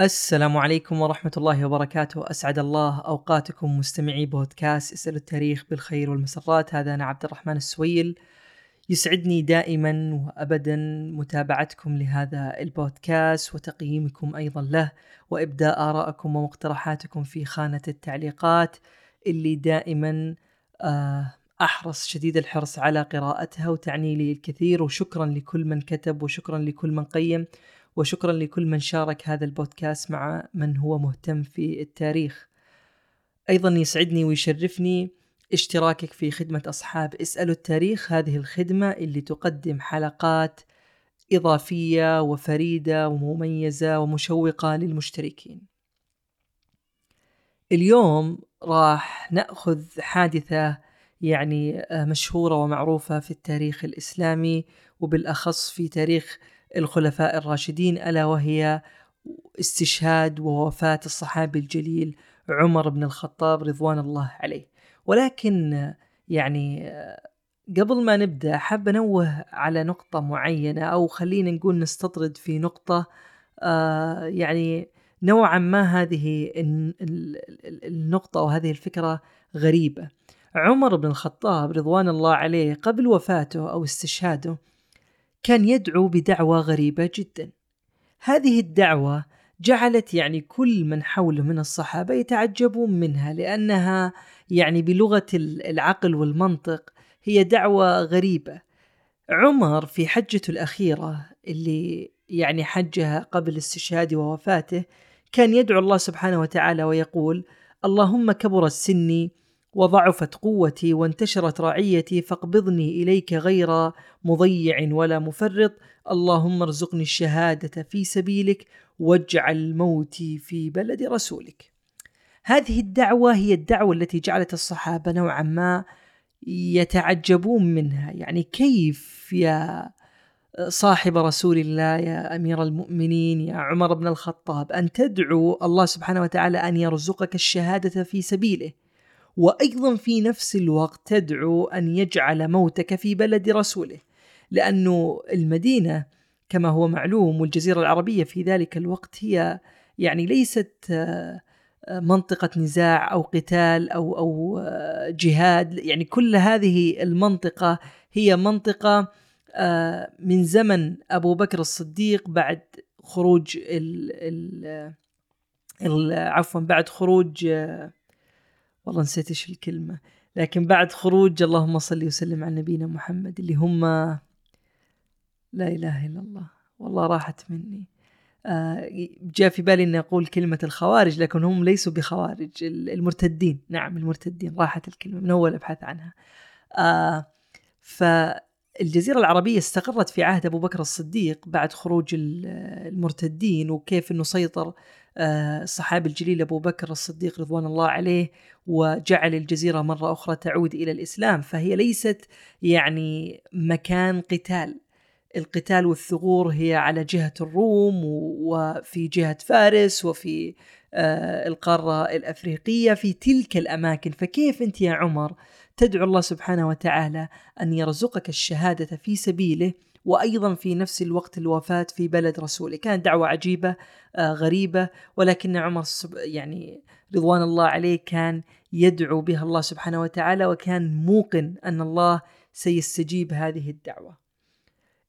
السلام عليكم ورحمة الله وبركاته. أسعد الله أوقاتكم مستمعي بودكاست اسألوا التاريخ بالخير والمسرات. هذا أنا عبد الرحمن السويل. يسعدني دائما وأبدا متابعتكم لهذا البودكاست وتقييمكم أيضا له وإبداء آرائكم ومقترحاتكم في خانة التعليقات اللي دائما آه، أحرص شديد الحرص على قراءتها وتعني لي الكثير. وشكرا لكل من كتب وشكرا لكل من قيم. وشكرا لكل من شارك هذا البودكاست مع من هو مهتم في التاريخ أيضا يسعدني ويشرفني اشتراكك في خدمة أصحاب اسألوا التاريخ هذه الخدمة اللي تقدم حلقات إضافية وفريدة ومميزة ومشوقة للمشتركين. اليوم راح نأخذ حادثة يعني مشهورة ومعروفة في التاريخ الإسلامي وبالأخص في تاريخ الخلفاء الراشدين ألا وهي استشهاد ووفاة الصحابي الجليل عمر بن الخطاب رضوان الله عليه. ولكن يعني قبل ما نبدأ حاب أنوه على نقطة معينة أو خلينا نقول نستطرد في نقطة آه يعني نوعا ما هذه النقطة أو هذه الفكرة غريبة. عمر بن الخطاب رضوان الله عليه قبل وفاته أو استشهاده كان يدعو بدعوة غريبة جدا. هذه الدعوة جعلت يعني كل من حوله من الصحابة يتعجبون منها لأنها يعني بلغة العقل والمنطق هي دعوة غريبة. عمر في حجته الأخيرة اللي يعني حجها قبل استشهاده ووفاته كان يدعو الله سبحانه وتعالى ويقول اللهم كبرت سني وضعفت قوتي وانتشرت رعيتي فاقبضني إليك غير مضيع ولا مفرط. اللهم ارزقني الشهادة في سبيلك واجعل موتي في بلد رسولك. هذه الدعوة هي الدعوة التي جعلت الصحابة نوعا ما يتعجبون منها. يعني كيف يا صاحب رسول الله يا أمير المؤمنين يا عمر بن الخطاب أن تدعو الله سبحانه وتعالى أن يرزقك الشهادة في سبيله؟ وأيضا في نفس الوقت تدعو أن يجعل موتك في بلد رسوله لأنه المدينة كما هو معلوم والجزيرة العربية في ذلك الوقت هي يعني ليست آه، منطقة نزاع أو قتال أو أو آه، جهاد يعني كل هذه المنطقة هي منطقة آه، من زمن أبو بكر الصديق بعد خروج ال ال عفوا بعد خروج والله نسيت إيش الكلمة. لكن بعد خروج اللهم صل وسلم على نبينا محمد اللي هم لا إله إلا الله. والله راحت مني. آه جاء في بالي إني أقول كلمة الخوارج لكن هم ليسوا بخوارج. المرتدين. نعم المرتدين. راحت الكلمة من أول ابحث عنها. آه فالجزيره العربية استقرت في عهد أبو بكر الصديق بعد خروج المرتدين وكيف إنه سيطر آه، الصحابي الجليل أبو بكر الصديق رضوان الله عليه وجعل الجزيرة مرة أخرى تعود إلى الإسلام. فهي ليست يعني مكان قتال. القتال والثغور هي على جهة الروم وفي جهة فارس وفي آه، القارة الأفريقية في تلك الأماكن. فكيف أنت يا عمر تدعو الله سبحانه وتعالى أن يرزقك الشهادة في سبيله وأيضا في نفس الوقت الوفاة في بلد رسوله كانت دعوة عجيبة آه، غريبة ولكن عمر يعني رضوان الله عليه كان يدعو بها الله سبحانه وتعالى وكان موقن أن الله سيستجيب هذه الدعوة.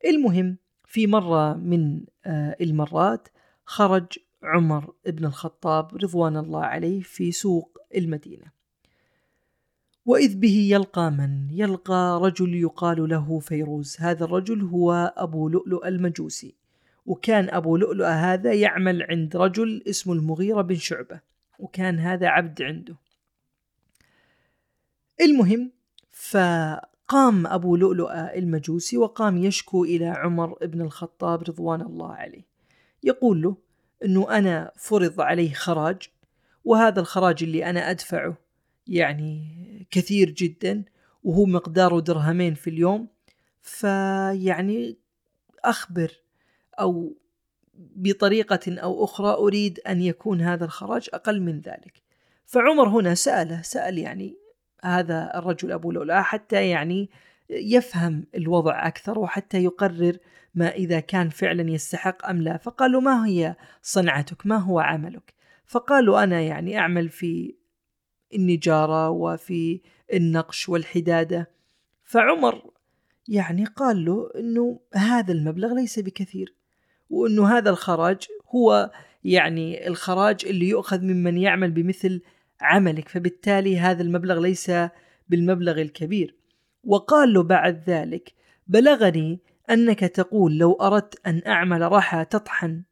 المهم في مرة من آه، المرات خرج عمر بن الخطاب رضوان الله عليه في سوق المدينة. وإذ به يلقى من؟ يلقى رجل يقال له فيروز، هذا الرجل هو أبو لؤلؤ المجوسي، وكان أبو لؤلؤ هذا يعمل عند رجل اسمه المغيرة بن شعبة، وكان هذا عبد عنده. المهم فقام أبو لؤلؤ المجوسي وقام يشكو إلى عمر بن الخطاب رضوان الله عليه. يقول له أنه أنا فرض عليه خراج وهذا الخراج اللي أنا أدفعه يعني كثير جدا وهو مقداره درهمين في اليوم. فيعني أخبر أو بطريقة أو أخرى أريد أن يكون هذا الخراج أقل من ذلك. فعمر هنا سأله سأل يعني هذا الرجل أبو لولا حتى يعني يفهم الوضع أكثر وحتى يقرر ما إذا كان فعلا يستحق أم لا. فقالوا ما هي صنعتك؟ ما هو عملك؟ فقالوا أنا يعني أعمل في النجارة وفي النقش والحدادة. فعمر يعني قال له إنه هذا المبلغ ليس بكثير وإنه هذا الخراج هو يعني الخراج اللي يؤخذ ممن يعمل بمثل عملك فبالتالي هذا المبلغ ليس بالمبلغ الكبير. وقال له بعد ذلك بلغني أنك تقول لو أردت أن أعمل رحى تطحن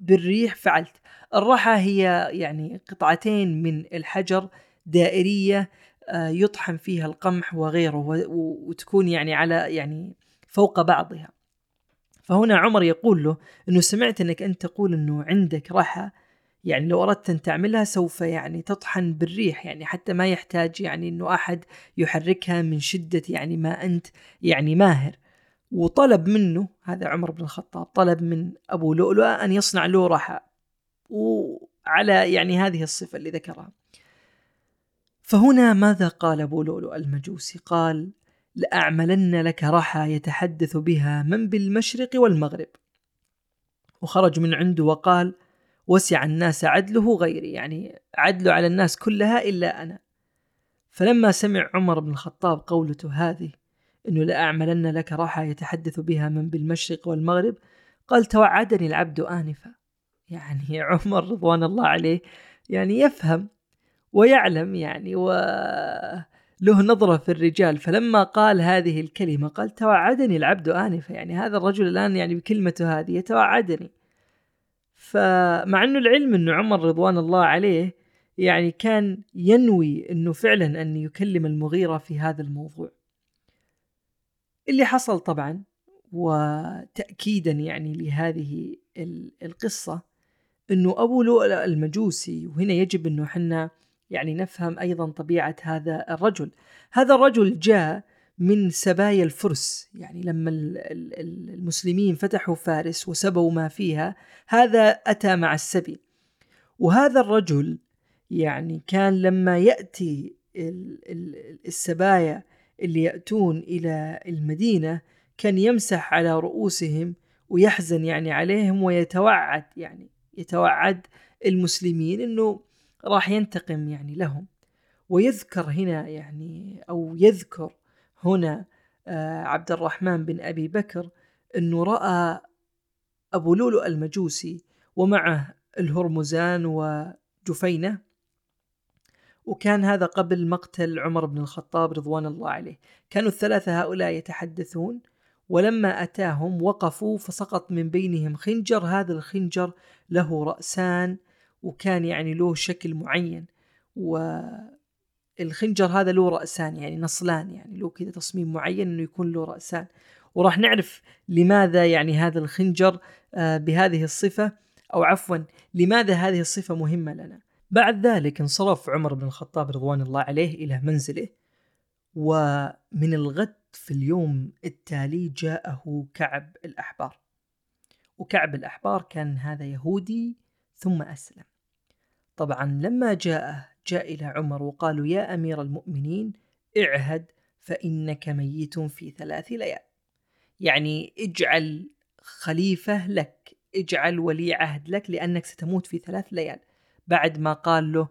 بالريح فعلت الرحى هي يعني قطعتين من الحجر دائرية آه، يطحن فيها القمح وغيره وتكون يعني على يعني فوق بعضها. فهنا عمر يقول له إنه سمعت إنك أنت تقول إنه عندك رحى يعني لو أردت أن تعملها سوف يعني تطحن بالريح يعني حتى ما يحتاج يعني إنه أحد يحركها من شدة يعني ما أنت يعني ماهر. وطلب منه هذا عمر بن الخطاب طلب من أبو لؤلؤة أن يصنع له رحى وعلى يعني هذه الصفة اللي ذكرها. فهنا ماذا قال أبو لؤلؤ المجوسي؟ قال لأعملن لك رحى يتحدث بها من بالمشرق والمغرب. وخرج من عنده وقال وسع الناس عدله غيري يعني عدله على الناس كلها إلا أنا. فلما سمع عمر بن الخطاب قولته هذه أنه لأعملن لك راحة يتحدث بها من بالمشرق والمغرب قال توعدني العبد آنفا. يعني عمر رضوان الله عليه يعني يفهم ويعلم يعني و له نظرة في الرجال. فلما قال هذه الكلمة قال توعدني العبد آنفا. يعني هذا الرجل الآن يعني بكلمته هذه يتوعدني. فمع إنه العلم إنه عمر رضوان الله عليه يعني كان ينوي إنه فعلا أن يكلم المغيرة في هذا الموضوع. اللي حصل طبعا وتاكيدا يعني لهذه القصة إنه أبو لؤلؤ المجوسي وهنا يجب إنه حنا يعني نفهم أيضا طبيعة هذا الرجل. هذا الرجل جاء من سبايا الفرس يعني لما المسلمين فتحوا فارس وسبوا ما فيها هذا أتى مع السبي وهذا الرجل يعني كان لما يأتي السبايا اللي يأتون إلى المدينة كان يمسح على رؤوسهم ويحزن يعني عليهم ويتوعد يعني يتوعد المسلمين إنه راح ينتقم يعني لهم. ويذكر هنا يعني أو يذكر هنا آه، عبد الرحمن بن أبي بكر أنه رأى أبو لؤلؤ المجوسي ومعه الهرمزان وجفينة. وكان هذا قبل مقتل عمر بن الخطاب رضوان الله عليه. كانوا الثلاثة هؤلاء يتحدثون ولما أتاهم وقفوا فسقط من بينهم خنجر هذا الخنجر له رأسان وكان يعني له شكل معين و الخنجر هذا له رأسان يعني نصلان يعني له كذا تصميم معين إنه يكون له رأسان. وراح نعرف لماذا يعني هذا الخنجر آه، بهذه الصفة أو عفوا لماذا هذه الصفة مهمة لنا. بعد ذلك انصرف عمر بن الخطاب رضوان الله عليه إلى منزله ومن الغد في اليوم التالي جاءه كعب الأحبار. وكعب الأحبار كان هذا يهودي ثم أسلم. طبعا لما جاءه جاء إلى عمر وقالوا يا أمير المؤمنين اعهد فإنك ميت في ثلاث ليال. يعني اجعل خليفة لك اجعل ولي عهد لك لأنك ستموت في ثلاث ليال. بعد ما قال له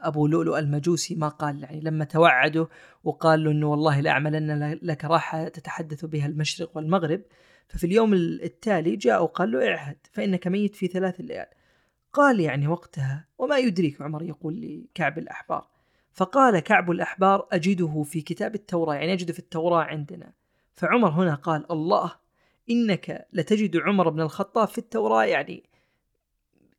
أبو لؤلؤ المجوسي ما قال يعني لما توعده وقال له أنه والله لأعملن لك راحة تتحدث بها المشرق والمغرب ففي اليوم التالي جاء وقال له اعهد فإنك ميت في ثلاث ليال قال يعني وقتها وما يدريك عمر يقول لكعب الأحبار. فقال كعب الأحبار أجده في كتاب التوراة. يعني أجده في التوراة عندنا. فعمر هنا قال الله إنك لتجد عمر بن الخطاب في التوراة. يعني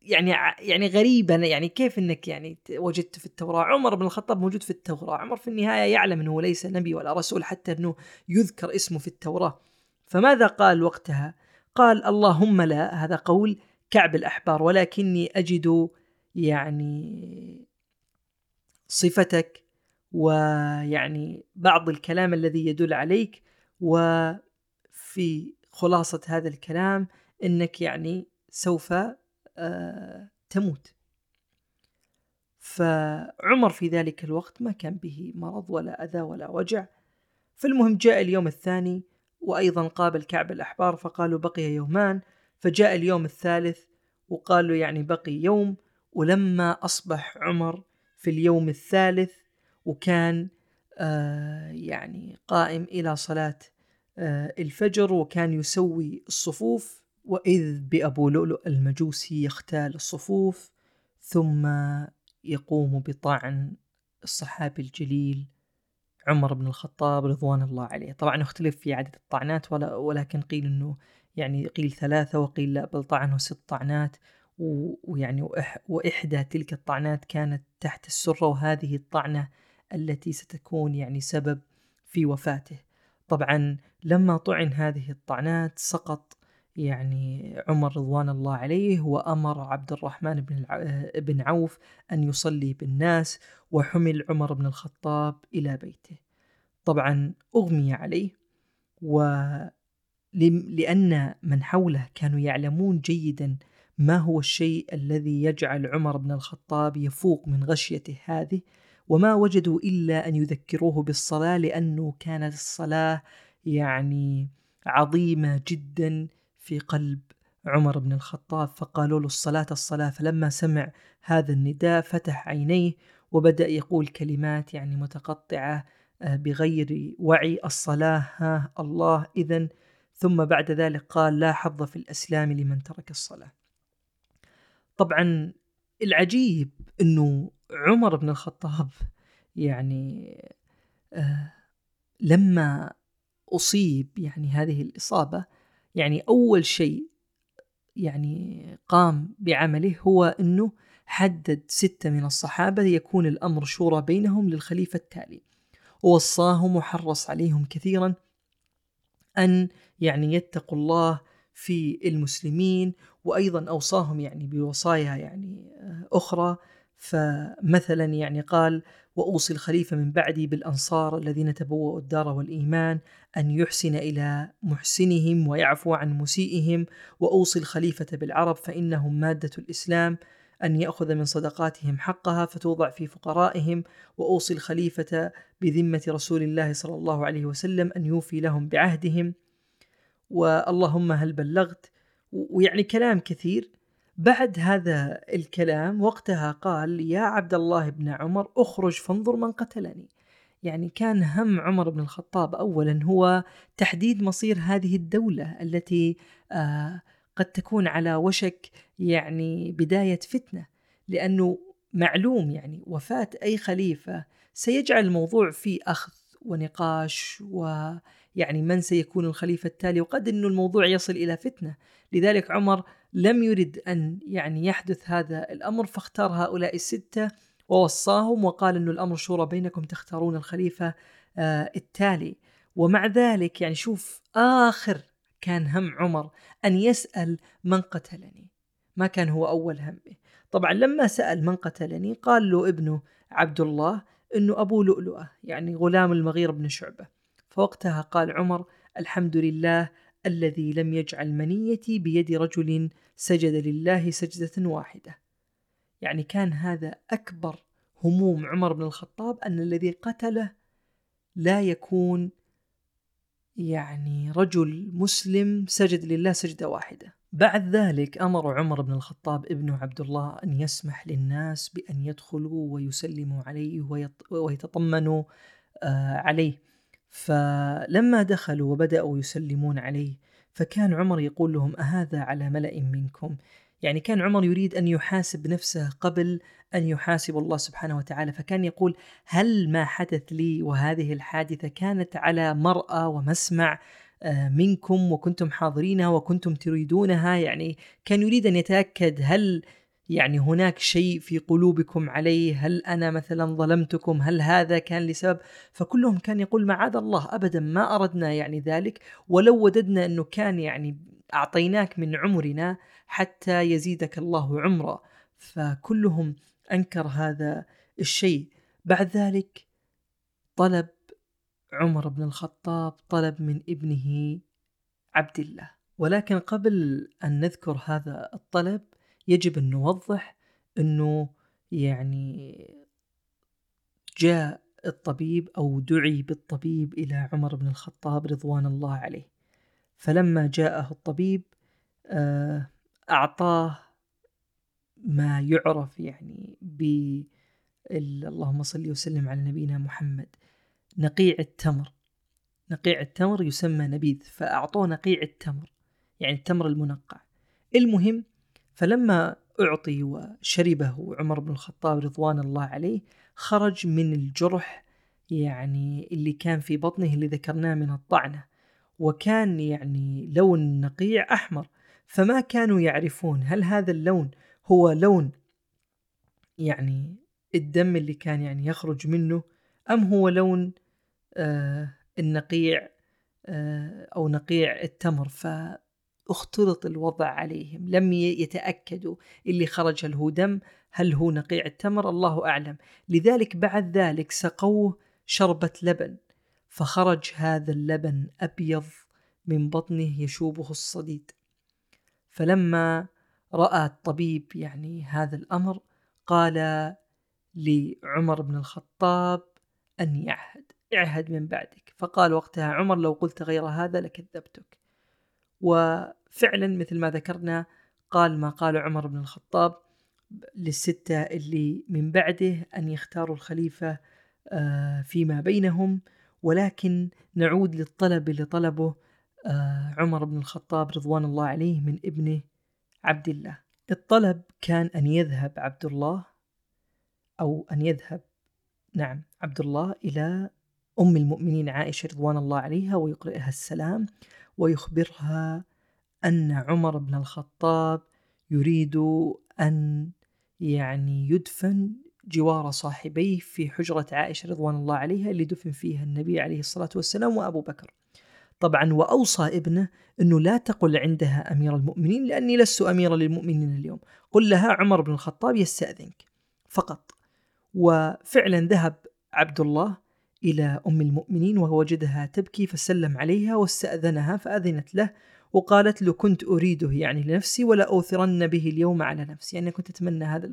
يعني يعني غريبا يعني كيف إنك يعني وجدت في التوراة؟ عمر بن الخطاب موجود في التوراة. عمر في النهاية يعلم أنه ليس نبي ولا رسول حتى أنه يذكر اسمه في التوراة. فماذا قال وقتها؟ قال اللهم لا هذا قول كعب الأحبار ولكني أجد يعني صفتك ويعني بعض الكلام الذي يدل عليك. وفي خلاصة هذا الكلام أنك يعني سوف تموت. فعمر في ذلك الوقت ما كان به مرض ولا أذى ولا وجع. فالمهم جاء اليوم الثاني وأيضا قابل كعب الأحبار فقالوا بقي يومان. فجاء اليوم الثالث وقالوا يعني بقي يوم. ولما أصبح عمر في اليوم الثالث وكان آه يعني قائم إلى صلاة آه الفجر وكان يسوي الصفوف وإذ بأبو لؤلؤ المجوسي يختال الصفوف ثم يقوم بطعن الصحابي الجليل عمر بن الخطاب رضوان الله عليه. طبعا اختلف في عدد الطعنات ولكن قيل إنه يعني قيل ثلاثة وقيل لا بل طعنه ست طعنات ويعني وإحدى تلك الطعنات كانت تحت السرة وهذه الطعنة التي ستكون يعني سبب في وفاته. طبعا لما طعن هذه الطعنات سقط يعني عمر رضوان الله عليه وأمر عبد الرحمن بن, بن عوف أن يصلي بالناس وحمل عمر بن الخطاب إلى بيته. طبعا أغمي عليه و لأن من حوله كانوا يعلمون جيدا ما هو الشيء الذي يجعل عمر بن الخطاب يفوق من غشيته هذه وما وجدوا إلا أن يذكروه بالصلاة لأنه كانت الصلاة يعني عظيمة جدا في قلب عمر بن الخطاب فقالوا له الصلاة الصلاة. فلما سمع هذا النداء فتح عينيه وبدأ يقول كلمات يعني متقطعة آه، بغير وعي. الصلاة ها الله إذا ثم بعد ذلك قال لا حظ في الأسلام لمن ترك الصلاة. طبعا العجيب أنه عمر بن الخطاب يعني آه لما أصيب يعني هذه الإصابة يعني أول شيء يعني قام بعمله هو أنه حدد ستة من الصحابة يكون الأمر شورى بينهم للخليفة التالي. ووصاهم وحرص عليهم كثيرا أن يعني يتقوا الله في المسلمين وأيضا أوصاهم يعني بوصايا يعني أخرى فمثلا يعني قال وأوصي الخليفة من بعدي بالأنصار الذين تبوأوا الدار والإيمان أن يحسن إلى محسنهم ويعفو عن مسيئهم وأوصي الخليفة بالعرب فإنهم مادة الإسلام أن يأخذ من صدقاتهم حقها فتوضع في فقرائهم وأوصي الخليفة بذمة رسول الله صلى الله عليه وسلم أن يوفي لهم بعهدهم. واللهم هل بلغت؟ ويعني كلام كثير بعد هذا الكلام وقتها قال يا عبد الله بن عمر اخرج فانظر من قتلني. يعني كان هم عمر بن الخطاب اولا هو تحديد مصير هذه الدولة التي آه قد تكون على وشك يعني بداية فتنة لأنه معلوم يعني وفاة أي خليفة سيجعل الموضوع في أخذ ونقاش ويعني من سيكون الخليفة التالي وقد إنه الموضوع يصل إلى فتنة. لذلك عمر لم يرد أن يعني يحدث هذا الأمر فاختار هؤلاء الستة ووصاهم وقال أن الأمر شورى بينكم تختارون الخليفة آه التالي. ومع ذلك يعني شوف آخر كان هم عمر أن يسأل من قتلني. ما كان هو أول همه. طبعا لما سأل من قتلني قال له ابنه عبد الله أنه أبو لؤلؤة يعني غلام المغير بن شعبة. فوقتها قال عمر الحمد لله الذي لم يجعل منيتي بيد رجل سجد لله سجدة واحدة. يعني كان هذا أكبر هموم عمر بن الخطاب أن الذي قتله لا يكون يعني رجل مسلم سجد لله سجدة واحدة. بعد ذلك أمر عمر بن الخطاب ابنه عبد الله أن يسمح للناس بأن يدخلوا ويسلموا عليه ويتطمنوا آه، عليه. فلما دخلوا وبدأوا يسلمون عليه فكان عمر يقول لهم أهذا على ملأ منكم. يعني كان عمر يريد أن يحاسب نفسه قبل أن يحاسب الله سبحانه وتعالى. فكان يقول هل ما حدث لي وهذه الحادثة كانت على مرأى ومسمع آه، منكم وكنتم حاضرينها وكنتم تريدونها؟ يعني كان يريد أن يتأكد هل يعني هناك شيء في قلوبكم عليه؟ هل أنا مثلا ظلمتكم؟ هل هذا كان لسبب؟ فكلهم كان يقول معاذ الله أبدا ما أردنا يعني ذلك ولو وددنا أنه كان يعني أعطيناك من عمرنا حتى يزيدك الله عمرا فكلهم أنكر هذا الشيء. بعد ذلك طلب عمر بن الخطاب طلب من ابنه عبد الله. ولكن قبل أن نذكر هذا الطلب يجب أن نوضح أنه يعني جاء الطبيب أو دعي بالطبيب إلى عمر بن الخطاب رضوان الله عليه. فلما جاءه الطبيب آه، أعطاه ما يعرف يعني ب اللهم صل وسلم على نبينا محمد نقيع التمر. نقيع التمر يسمى نبيذ فأعطوه نقيع التمر يعني التمر المنقع. المهم فلما أعطي وشربه عمر بن الخطاب رضوان الله عليه خرج من الجرح يعني اللي كان في بطنه اللي ذكرناه من الطعنة وكان يعني لون النقيع أحمر فما كانوا يعرفون هل هذا اللون هو لون يعني الدم اللي كان يعني يخرج منه أم هو لون آه النقيع آه أو نقيع التمر. فاختلط الوضع عليهم لم يتأكدوا اللي خرج هل هو دم هل هو نقيع التمر؟ الله أعلم. لذلك بعد ذلك سقوه شربة لبن فخرج هذا اللبن أبيض من بطنه يشوبه الصديد. فلما رأى الطبيب يعني هذا الأمر قال لعمر بن الخطاب أن يعهد اعهد من بعدك. فقال وقتها عمر لو قلت غير هذا لكذبتك. وفعلا مثل ما ذكرنا قال ما قال عمر بن الخطاب للستة اللي من بعده أن يختاروا الخليفة آه، فيما بينهم. ولكن نعود للطلب اللي طلبه آه، عمر بن الخطاب رضوان الله عليه من ابنه عبد الله. الطلب كان أن يذهب عبد الله أو أن يذهب نعم عبد الله إلى أم المؤمنين عائشة رضوان الله عليها ويقرئها السلام. ويخبرها أن عمر بن الخطاب يريد أن يعني يدفن جوار صاحبيه في حجرة عائشة رضوان الله عليها اللي دفن فيها النبي عليه الصلاة والسلام وأبو بكر. طبعا وأوصى ابنه أنه لا تقل عندها أمير المؤمنين لأني لست أميرا للمؤمنين اليوم. قل لها عمر بن الخطاب يستأذنك. فقط. وفعلا ذهب عبد الله إلى أم المؤمنين ووجدها تبكي فسلم عليها واستأذنها فأذنت له وقالت له كنت أريده يعني لنفسي ولا أوثرن به اليوم على نفسي. يعني كنت أتمنى هذا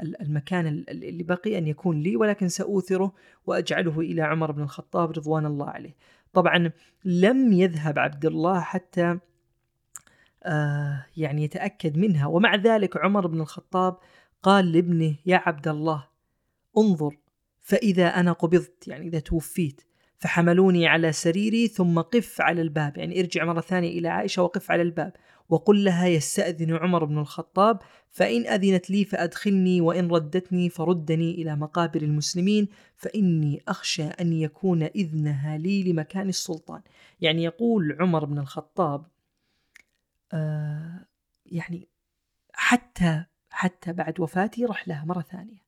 المكان اللي بقي أن يكون لي ولكن سأوثره وأجعله إلى عمر بن الخطاب رضوان الله عليه. طبعا لم يذهب عبد الله حتى آه يعني يتأكد منها. ومع ذلك عمر بن الخطاب قال لابنه يا عبد الله انظر فإذا أنا قبضت يعني إذا توفيت فحملوني على سريري ثم قف على الباب. يعني ارجع مرة ثانية إلى عائشة وقف على الباب. وقل لها يستأذن عمر بن الخطاب فإن أذنت لي فأدخلني وإن ردتني فردني إلى مقابر المسلمين فإني أخشى أن يكون إذنها لي لمكان السلطان. يعني يقول عمر بن الخطاب آه يعني حتى حتى بعد وفاتي رح لها مرة ثانية.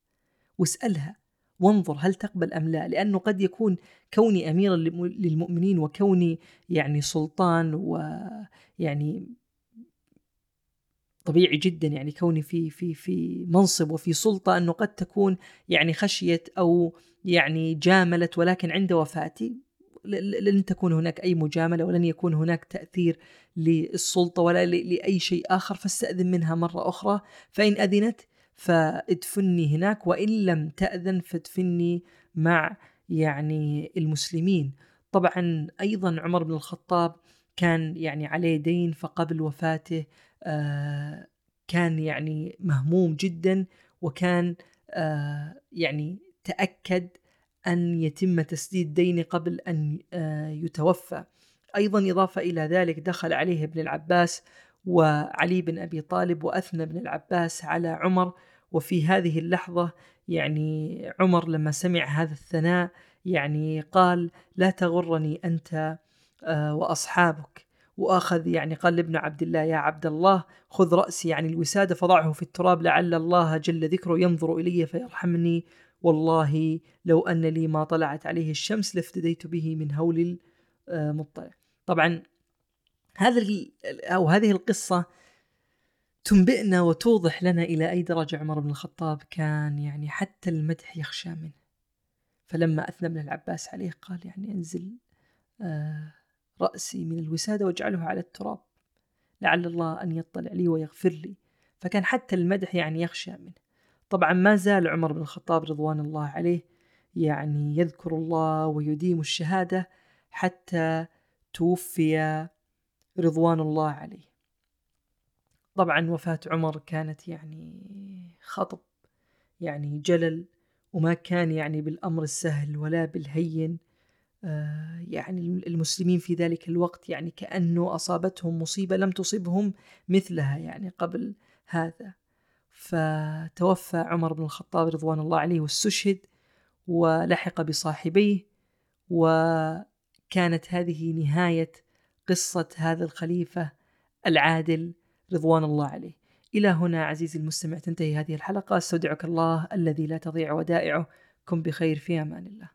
واسألها وانظر هل تقبل أم لا لأنه قد يكون كوني أميرا للمؤمنين وكوني يعني سلطان ويعني طبيعي جدا يعني كوني في في في منصب وفي سلطة أنه قد تكون يعني خشيت أو يعني جاملت ولكن عند وفاتي. لن تكون هناك أي مجاملة ولن يكون هناك تأثير للسلطة ولا لأي شيء آخر فاستأذن منها مرة أخرى. فإن أذنت فادفني هناك وإن لم تأذن فادفني مع يعني المسلمين. طبعا أيضا عمر بن الخطاب كان يعني عليه دين فقبل وفاته آه كان يعني مهموم جدا وكان آه يعني تأكد أن يتم تسديد دينه قبل أن آه يتوفى. أيضا إضافة إلى ذلك دخل عليه ابن العباس وعلي بن أبي طالب وأثنى ابن العباس على عمر. وفي هذه اللحظة يعني عمر لما سمع هذا الثناء يعني قال لا تغرني أنت آه، وأصحابك. وأخذ يعني قال لابن عبد الله يا عبد الله خذ رأسي. يعني الوسادة فضعه في التراب لعل الله جل ذكره ينظر إلي فيرحمني. والله لو أن لي ما طلعت عليه الشمس لافتديت به من هول المطلع. طبعا هذا أو هذه القصة تنبئنا وتوضح لنا إلى أي درجة عمر بن الخطاب كان يعني حتى المدح يخشى منه. فلما أثنى ابن العباس عليه قال يعني انزل آه رأسي من الوسادة واجعله على التراب لعل الله أن يطلع لي ويغفر لي فكان حتى المدح يعني يخشى منه طبعا ما زال عمر بن الخطاب رضوان الله عليه يعني يذكر الله ويديم الشهادة حتى توفي رضوان الله عليه. طبعا وفاة عمر كانت يعني خطب يعني جلل وما كان يعني بالأمر السهل ولا بالهين. آه، يعني المسلمين في ذلك الوقت يعني كأنه أصابتهم مصيبة لم تصبهم مثلها يعني قبل هذا. فتوفى عمر بن الخطاب رضوان الله عليه واستشهد ولحق بصاحبيه وكانت هذه نهاية قصة هذا الخليفة العادل رضوان الله عليه. إلى هنا عزيزي المستمع تنتهي هذه الحلقة. أستودعك الله الذي لا تضيع ودائعه. كن بخير في أمان الله.